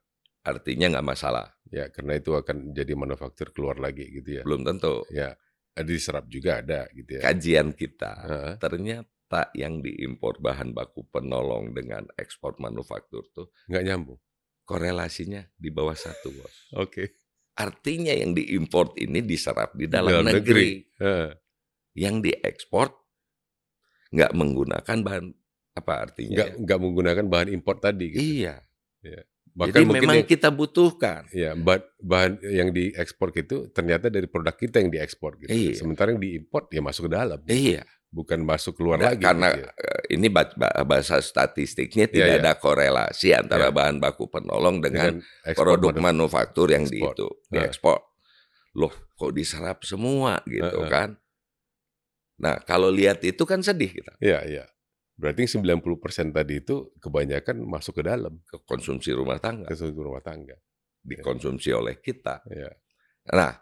Artinya nggak masalah. Ya, karena itu akan jadi manufaktur keluar lagi gitu ya. Belum tentu. Ya, ada diserap juga ada gitu ya. Kajian kita Heeh. ternyata yang diimpor bahan baku penolong dengan ekspor manufaktur tuh Nggak nyambung. korelasinya di bawah satu bos. Oke. Artinya yang diimpor ini diserap di dalam, negeri. Heeh. Yang diekspor nggak menggunakan bahan apa artinya? Nggak ya? nggak menggunakan bahan impor tadi. Gitu. Iya. Bahkan Jadi memang yang- kita butuhkan. Ya, bahan, bahan yang diekspor itu ternyata dari produk kita yang diekspor gitu. Iya. Sementara yang diimpor ya masuk ke dalam, Iya. bukan masuk keluar Nggak, lagi. karena gitu ya. eh, ini ba- ba- bahasa statistiknya Iya, tidak iya. ada korelasi antara Iya. bahan baku penolong dengan, ekspor produk manuf- manufaktur yang di itu Nah. diekspor. Loh, kok diserap semua gitu Heeh. kan? Nah, kalau lihat itu kan sedih kita. Iya, iya. Berarti 90% tadi itu kebanyakan masuk ke dalam Ke konsumsi rumah tangga, ke seluruh rumah tangga. dikonsumsi oleh kita. Ya. Nah,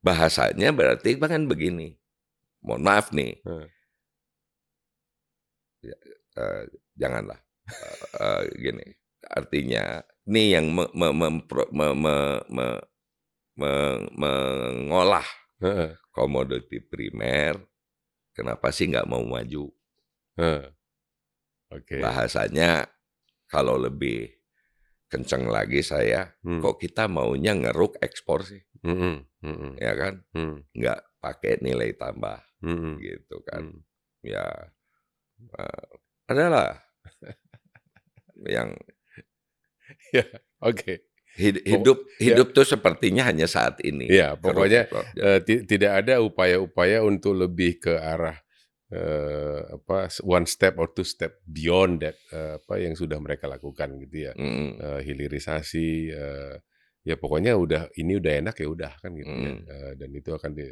bahasanya berarti kan begini. Mohon maaf nih. Hmm. Ya, eh, janganlah. Eh, eh, gini. Artinya, nih yang me- me- mempro- me- me- me- me- mengolah Heeh, komoditi primer, kenapa sih nggak mau maju? heeh. Oke. Bahasanya kalau lebih kenceng lagi saya, Hmm. kok kita maunya ngeruk ekspor sih, Mm-mm, mm-mm, ya kan? mm, Nggak pakai nilai tambah mm-mm, gitu kan? mm. Ya eh, adalah yang Oke. hid- hidup ya. hidup tuh sepertinya hanya saat ini. Ya, pokoknya ti- tidak ada upaya-upaya untuk lebih ke arah eh, apa one step or two step beyond that eh, apa yang sudah mereka lakukan gitu ya. Mm, Eh, hilirisasi eh, ya pokoknya udah ini udah enak ya udah kan gitu ya. Mm. Eh, dan itu akan di,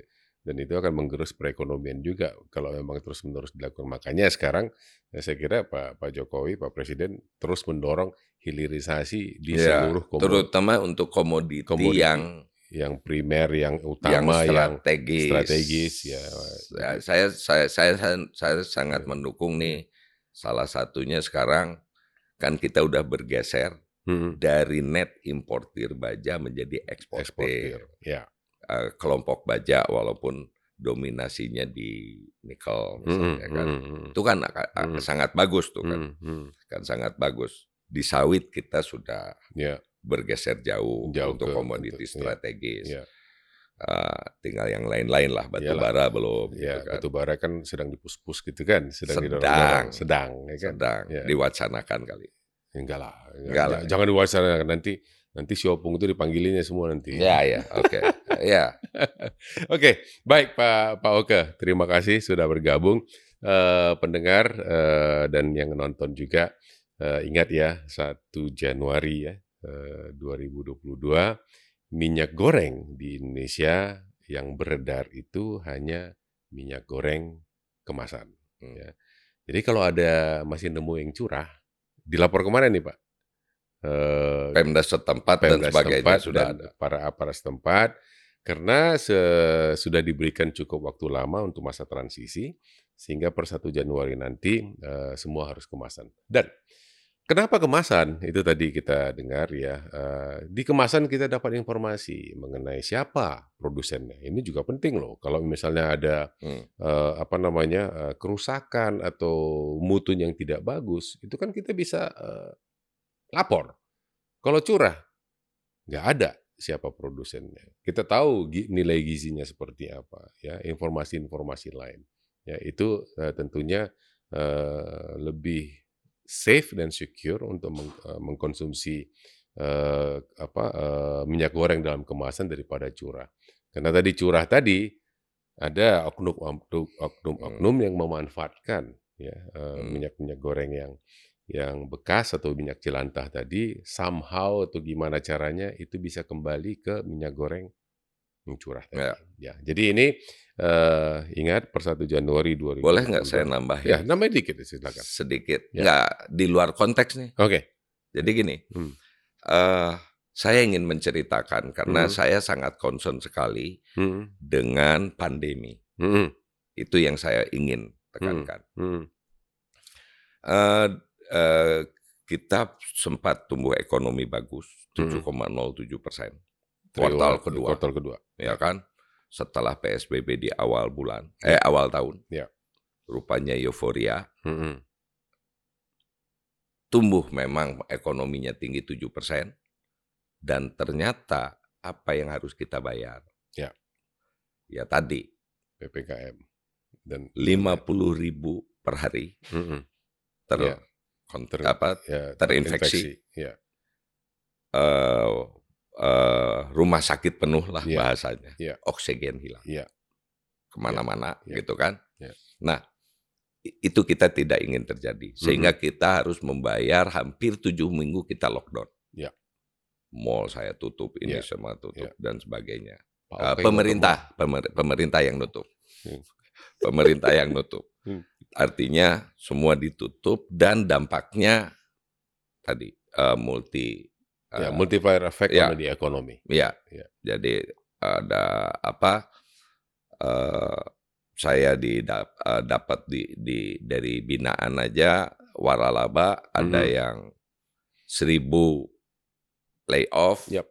dan itu akan menggerus perekonomian juga kalau memang terus-menerus dilakukan. Makanya sekarang eh, saya kira Pak Pak Jokowi, Pak Presiden terus mendorong hilirisasi di Ya, seluruh komoditas terutama untuk komoditi, Komoditi yang yang primer, yang yang utama, yang, strategis. strategis ya. Ya, saya saya saya saya, saya sangat mendukung nih. Salah satunya sekarang kan kita udah bergeser Mm, dari net importir baja menjadi eksportir. eksportir. Ya. Eh, kelompok baja walaupun dominasinya di nikel misalnya kan. mhm, mhm. Itu kan Mhm. sangat bagus tuh kan. Mhm, mhm. Kan sangat bagus. Di sawit kita sudah Ya, bergeser jauh, Jauh untuk ke- komoditi untuk- iya, strategis. Eh, tinggal yang lain-lain lah, batu Iyalah. bara belum ya gitu kan. batu bara kan sedang dipus-pus gitu kan, sedang Sedang. didorong-dorong, sedang, ya kan? Sedang Ya. diwacanakan kali. Enggak lah, Enggak lah. jangan diwacanakan nanti nanti si Opung itu dipanggilinnya semua nanti. Ya ya, oke. ya, Oke, baik Pak Pak Oke, terima kasih sudah bergabung. Eh, pendengar eh, dan yang nonton juga eh, ingat ya 1 Januari ya eh, 2022 minyak goreng di Indonesia yang beredar itu hanya minyak goreng kemasan. Hmm. Ya. Jadi kalau ada masih nemu yang curah, dilapor ke mana nih Pak? Eh, Pemda setempat dan Pemda sebagainya setempat sudah dan ada. para aparat setempat karena se- sudah diberikan cukup waktu lama untuk masa transisi sehingga per 1 Januari nanti eh, semua harus kemasan. Dan kenapa kemasan? Itu tadi kita dengar ya. di kemasan kita dapat informasi mengenai siapa produsennya. Ini juga penting loh. Kalau misalnya ada Hmm. apa namanya kerusakan atau mutu yang tidak bagus, itu kan kita bisa lapor. Kalau curah, nggak ada siapa produsennya. Kita tahu nilai gizinya seperti apa, ya informasi-informasi lain. Ya itu tentunya lebih safe dan secure untuk meng- eh, mengkonsumsi eh, apa eh, minyak goreng dalam kemasan daripada curah. Karena tadi curah tadi ada oknum-oknum oknum-oknum yang memanfaatkan ya eh, Hmm. minyak-minyak goreng yang yang bekas atau minyak jelantah tadi somehow atau gimana caranya itu bisa kembali ke minyak goreng yang curah tadi. Ya. Ya, jadi ini eh, ingat per 1 Januari 2022. Boleh nggak saya nambahin Ya, namanya dikit silakan. sedikit? Ya. Nggak di luar konteks nih. Oke. Jadi gini, Hmm. eh, saya ingin menceritakan karena Hmm. saya sangat concern sekali Hmm. dengan pandemi. Hmm. Itu yang saya ingin tekankan. Hmm. Eh, eh, kita sempat tumbuh ekonomi bagus, Hmm. 7,07 persen. Kuartal kedua. Kuartal kedua. ya kan? Setelah PSBB di awal bulan, eh awal tahun. Ya. Rupanya euforia, Hmm. tumbuh memang ekonominya tinggi 7%, dan ternyata apa yang harus kita bayar? Ya. Ya tadi, PPKM dan 50 ribu per hari Hmm. ter, Ya. kon- Ter- apa, ya, terinfeksi. Ya. eh, eh, rumah sakit penuh lah Ya. bahasanya. Ya. Oksigen hilang. Ya. Ke mana-mana Ya. gitu kan. Ya. Nah, itu kita tidak ingin terjadi. Sehingga kita harus membayar hampir tujuh minggu kita lockdown. Ya. Mall saya tutup, ini Ya. semua tutup, Ya. dan sebagainya. Oke, pemerintah, pemer- pemerintah yang nutup. Hmm. Pemerintah yang nutup. Hmm. Artinya semua ditutup dan dampaknya tadi eh, multi Ya, eh, multiplier effect ya. on the economy. Ya, Ya. jadi ada apa? eh, saya di eh, dapat di, di dari binaan aja waralaba ada Mhm. yang seribu layoff, Yap.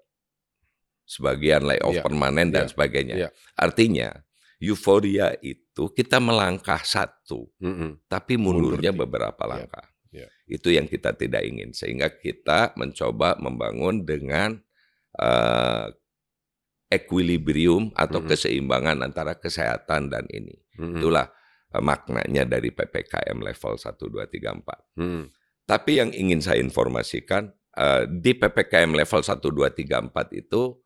sebagian layoff Ya, permanen dan ya, sebagainya. ya. Artinya euforia itu kita melangkah satu, Mm-mm. tapi Mundur mundurnya di- beberapa ya, langkah. Itu yang kita tidak ingin, sehingga kita mencoba membangun dengan eh, equilibrium atau Mhm. keseimbangan antara kesehatan dan ini. Mm-mm. Itulah eh, maknanya dari PPKM level 1, 2, 3, 4. Mm. Tapi yang ingin saya informasikan eh, di PPKM level 1, 2, 3, 4 itu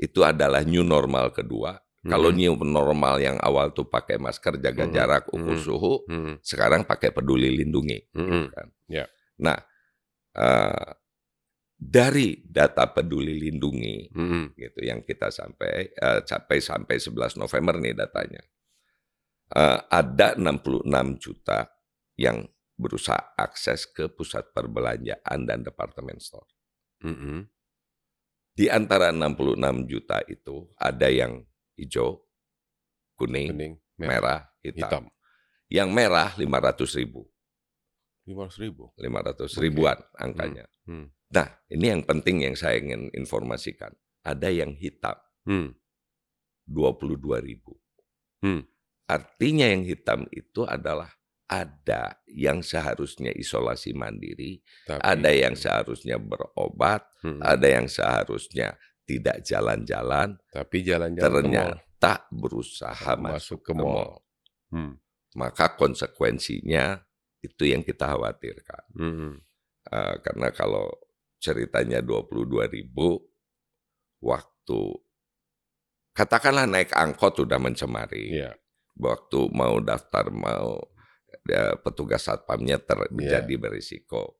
itu adalah new normal kedua. Kalau Mm-mm. new normal yang awal tuh pakai masker, jaga Mhm, jarak, ukur mhm. suhu, Mm. sekarang pakai peduli lindungi. gitu Mm-mm. kan. Ya. Nah, eh, dari data peduli lindungi Mm-mm. gitu yang kita sampai eh, capai sampai 11 November nih datanya. Eh, ada 66 juta yang berusaha akses ke pusat perbelanjaan dan departemen store. Mm-mm. Di antara 66 juta itu ada yang hijau, kuning, Kuning, merah, merah, hitam. hitam. Yang merah 500 ribu, Lima ratus ribu. 500 Oke. ribuan angkanya. Hmm. Nah, ini yang penting yang saya ingin informasikan. Ada yang hitam, Hmm. 22 ribu. Hmm. Artinya yang hitam itu adalah ada yang seharusnya isolasi mandiri, Tapi ada yang seharusnya berobat, Mhm. ada yang seharusnya tidak jalan-jalan, tapi jalan-jalan ke mall, ternyata berusaha masuk masuk ke ke mall. mall. Hmm. Maka konsekuensinya itu yang kita khawatirkan. Mhm. Eh, karena kalau ceritanya 22 ribu, waktu katakanlah naik angkot sudah mencemari. Iya. Waktu mau daftar mau ya, petugas satpamnya ter, Iya. menjadi berisiko.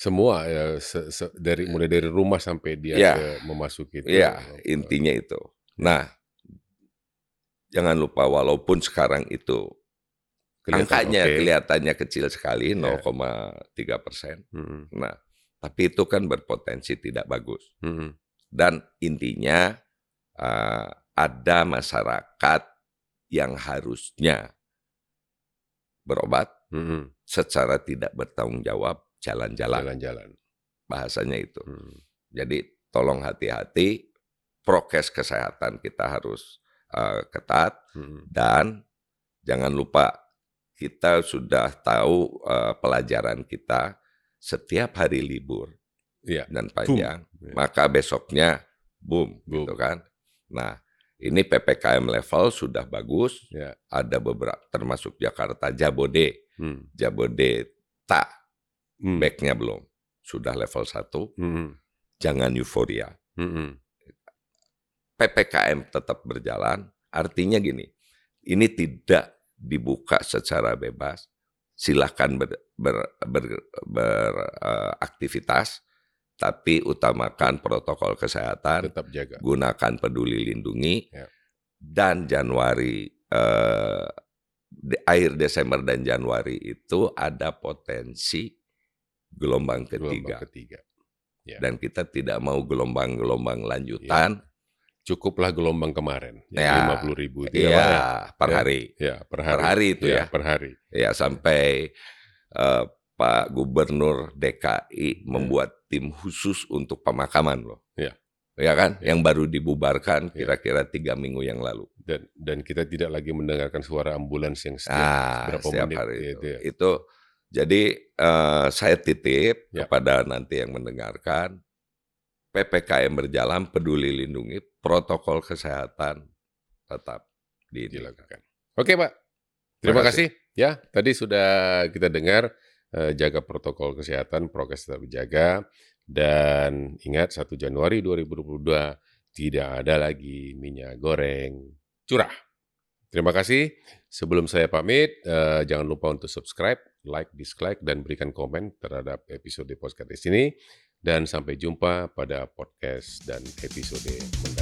Semua ya se- se- dari mulai dari rumah sampai dia ke memasuki itu. Iya, eh, intinya itu. Nah, jangan lupa walaupun sekarang itu kelihatan angkanya oke. kelihatannya kecil sekali Iya. 0,3 persen. Mhm. Nah, tapi itu kan berpotensi tidak bagus. Mhm. Dan intinya eh, ada masyarakat yang harusnya berobat Mhm. secara tidak bertanggung jawab jalan-jalan. Jalan-jalan. Bahasanya itu. Mhm. Jadi tolong hati-hati, prokes kesehatan kita harus eh, ketat Mhm. dan jangan lupa kita sudah tahu eh, pelajaran kita setiap hari libur Iya. dan panjang, Iya. maka besoknya boom, Boom. gitu kan. Nah, ini PPKM level sudah bagus, Ya. ada beberapa termasuk Jakarta Jabode, Hmm. Jabode tak Hmm. backnya belum, sudah level 1, Mhm. jangan euforia. Mhm. PPKM tetap berjalan, artinya gini, ini tidak dibuka secara bebas, silahkan ber, ber, ber, beraktivitas, tapi utamakan protokol kesehatan, Tetap jaga. gunakan peduli lindungi, Ya. dan Januari, eh, de- akhir Desember dan Januari itu ada potensi gelombang ketiga. Gelombang ketiga. ya. Dan kita tidak mau gelombang-gelombang lanjutan, Cukuplah gelombang kemarin. Ya. Lima puluh ribu. itu ya, Iya, ya? per Ya. hari. Ya, per Per hari. hari itu ya. Per hari. Ya, sampai eh, Pak Gubernur DKI membuat tim khusus untuk pemakaman loh. Iya. Ya kan? Iya. Yang baru dibubarkan Iya. kira-kira tiga minggu yang lalu. Dan dan kita tidak lagi mendengarkan suara ambulans yang setiap Ah, berapa setiap menit hari itu itu. ya. Itu jadi eh, saya titip Ya. kepada nanti yang mendengarkan PPKM berjalan, peduli lindungi, protokol kesehatan tetap dilakukan. Oke, Pak. Terima Terima kasih. Ya, tadi sudah kita dengar eh, jaga protokol kesehatan, prokes tetap dijaga dan ingat 1 Januari 2022 tidak ada lagi minyak goreng curah. Terima kasih. Sebelum saya pamit, eh, jangan lupa untuk subscribe, like, dislike, dan berikan komen terhadap episode podcast ini. Dan sampai jumpa pada podcast dan episode mendatang.